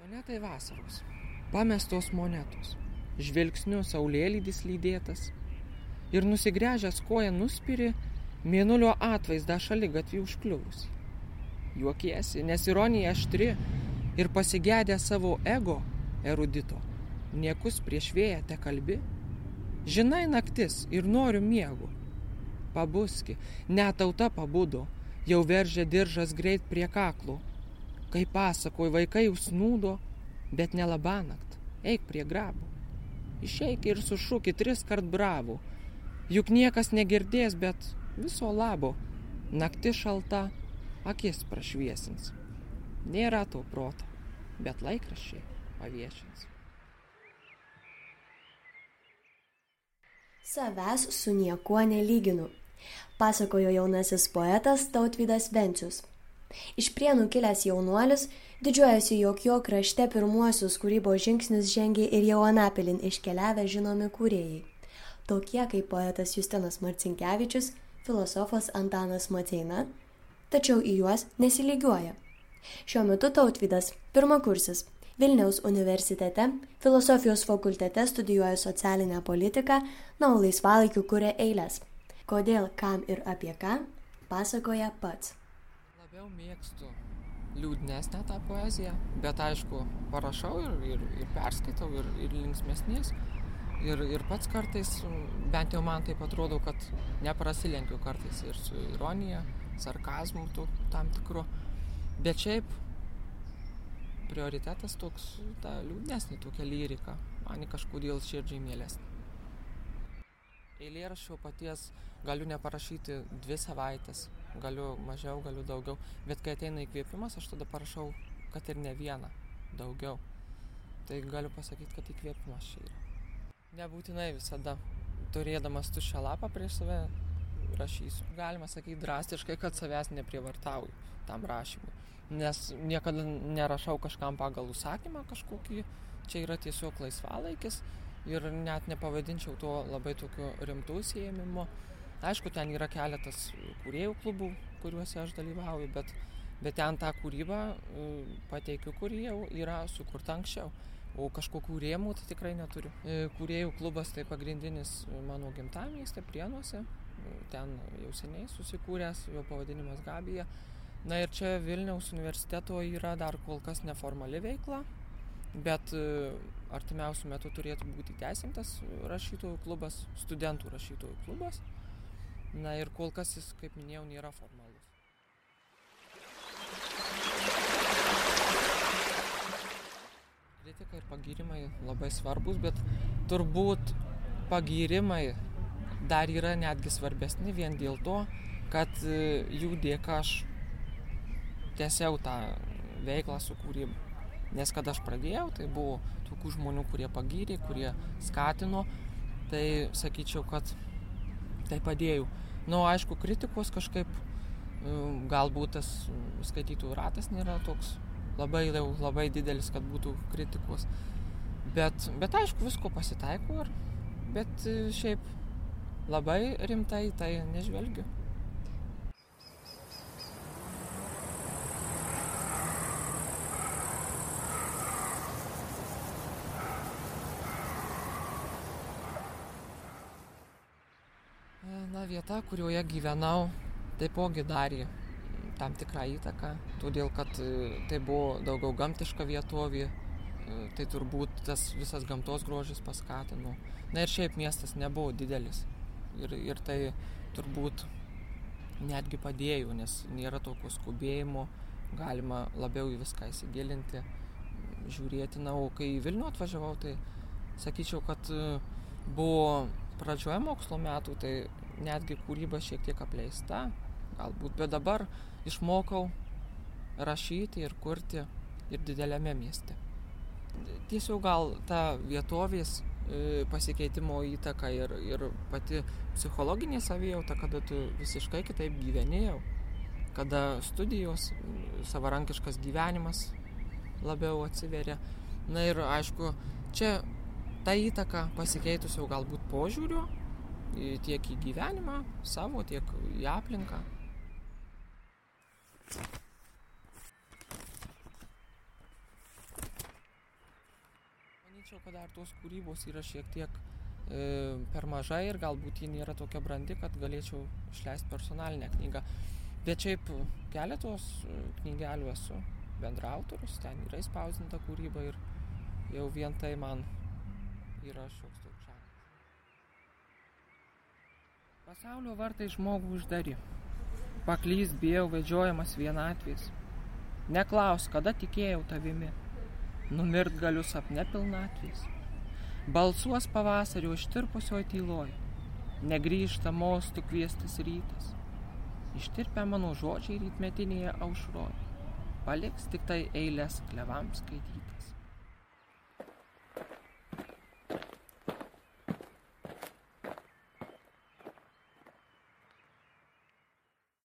Sonetai vasaros. Pamestos monetos. Žvilgsniu saulėlydis lydėtas. Ir nusigręžęs koją nuspiri mėnulio atvaizdą šalia gatvį užkliuvusi. Juokiesi, nes ironija aštri ir pasigėdė savo ego erudito. Niekus prieš vėją te kalbi. Žinai naktis ir noriu miego. Pabuski, net tauta pabudo, jau veržė diržas greit prie kaklų. Kai pasakoj, vaikai užsnūdo, bet nelabanakt, eik prie grabų. Išeik ir sušūki tris kart bravų. Juk niekas negirdės, bet viso labo. Nakti šalta, akis prašviesins. Nėra to proto, bet laikraščiai paviešins. Savęs su niekuo nelyginu, pasakojo jaunasis poetas Tautvydas Vencius. Iš prienų kilęs jaunuolis didžiuojasi, jog jo krašte pirmuosius kūrybos žingsnius žengė ir jau Anapilin iškeliavę žinomi kūrėjai. Tokie kaip poetas Justinas Marcinkievičius, filosofas Antanas Mateina, tačiau į juos nesilygiuoja. Šiuo metu Tautvydas, pirmakursis, Vilniaus universitete, filosofijos fakultete studijuoja socialinę politiką, na, o laisvalaikiu kuria eilės. Kodėl, kam ir apie ką, pasakoja pats. Labiau mėgstu liūdnesnę tą poeziją, bet aišku, parašau ir, ir, ir perskaitau ir, ir linksmesnės. Ir, ir pats kartais, bent jau man taip atrodo, kad neprasilenkiu kartais ir su ironija, sarkazmu tų, tam tikru. Bet šiaip prioritetas toks, ta liūdnesnė tokia lyrika, man kažkodėl širdžiai mielesnė. Eilėraščio paties galiu neparašyti dvi savaitės, galiu mažiau, galiu daugiau, bet kai ateina įkvėpimas, aš tada parašau, kad ir ne vieną, daugiau. Tai galiu pasakyti, kad įkvėpimas čia yra. Nebūtinai visada turėdamas tuščią lapą prieš save rašysiu. Galima sakyti drastiškai, kad savęs neprievartauju tam rašymui nes niekada nerašau kažkam pagal užsakymą kažkokį, čia yra tiesiog laisvalaikis ir net nepavadinčiau to labai tokiu rimtų įsiemimu. Aišku, ten yra keletas kuriejų klubų, kuriuose aš dalyvauju, bet, bet ten tą kūrybą e, pateikiu, kuri jau yra sukurta anksčiau. O kažkokių rėmų tai tikrai neturiu. E, Kūrėjų klubas tai pagrindinis mano gimtamėje, Prienuose. E, ten jau seniai susikūręs, jo pavadinimas Gabija na ir čia vilniaus universiteto yra dar kol kas neformali veikla bet artimiausiu metu turėtų būti įteisintas rašytojų klubas studentų rašytojų klubas na ir kol kas jis kaip minėjau nėra formalus kritika ir pagyrimai labai svarbus bet turbūt pagyrimai dar yra netgi svarbesni vien dėl to kad e, jų dėka aš tęsiau tą veiklą su kūryba. Nes kada aš pradėjau, tai buvo tokių žmonių, kurie pagyrė, kurie skatino, tai sakyčiau, kad tai padėjau. Na, nu, aišku, kritikos kažkaip e, galbūt tas skaitytojų ratas nėra toks labai, labai didelis, kad būtų kritikos. Bet, bet aišku, visko pasitaiko, bet e, šiaip labai rimtai tai nežvelgiu. Na, vieta, kurioje gyvenau, taipogi darė tam tikrą įtaką, todėl kad e, tai buvo daugiau gamtiška vietovė, e, tai turbūt tas visas gamtos grožis paskatino. Na ir šiaip miestas nebuvo didelis ir, ir tai turbūt netgi padėjo, nes nėra tokio skubėjimo, galima labiau į viską įsigilinti, žiūrėti. Na, o kai į Vilnių atvažiavau, tai sakyčiau, kad e, buvo pradžioje mokslo metų, tai netgi kūryba šiek tiek apleista, galbūt, bet dabar išmokau rašyti ir kurti ir dideliame mieste. Tiesiog gal ta vietovės e, pasikeitimo įtaka ir, ir pati psichologinė savijauta, kada tu visiškai kitaip gyvenėjau, kada studijos, savarankiškas gyvenimas labiau atsiveria. Na ir aišku, čia ta įtaka pasikeitusiau galbūt požiūriu tiek į gyvenimą savo, tiek į aplinką. sakyčiau, kad dar tos kūrybos yra šiek tiek e, per mažai ir galbūt ji nėra tokia brandi, kad galėčiau išleisti personalinę knygą. Bet šiaip keletos e, knygelių esu bendraautorius, ten yra įspausdinta kūryba ir jau vien tai man yra šioks toks žanras. Pasaulio vartai žmogų uždari. Paklyst bijau vedžiojamas vienatvės. Neklaus, kada tikėjau tavimi. Numirt galiu sapne pilnatvės. Balsuos pavasario ištirpusioj tyloj. Negrįžta mostų kviestas rytas. Ištirpia mano žodžiai rytmetinėje aušroje. Paliks tik tai eilės klevams skaityti.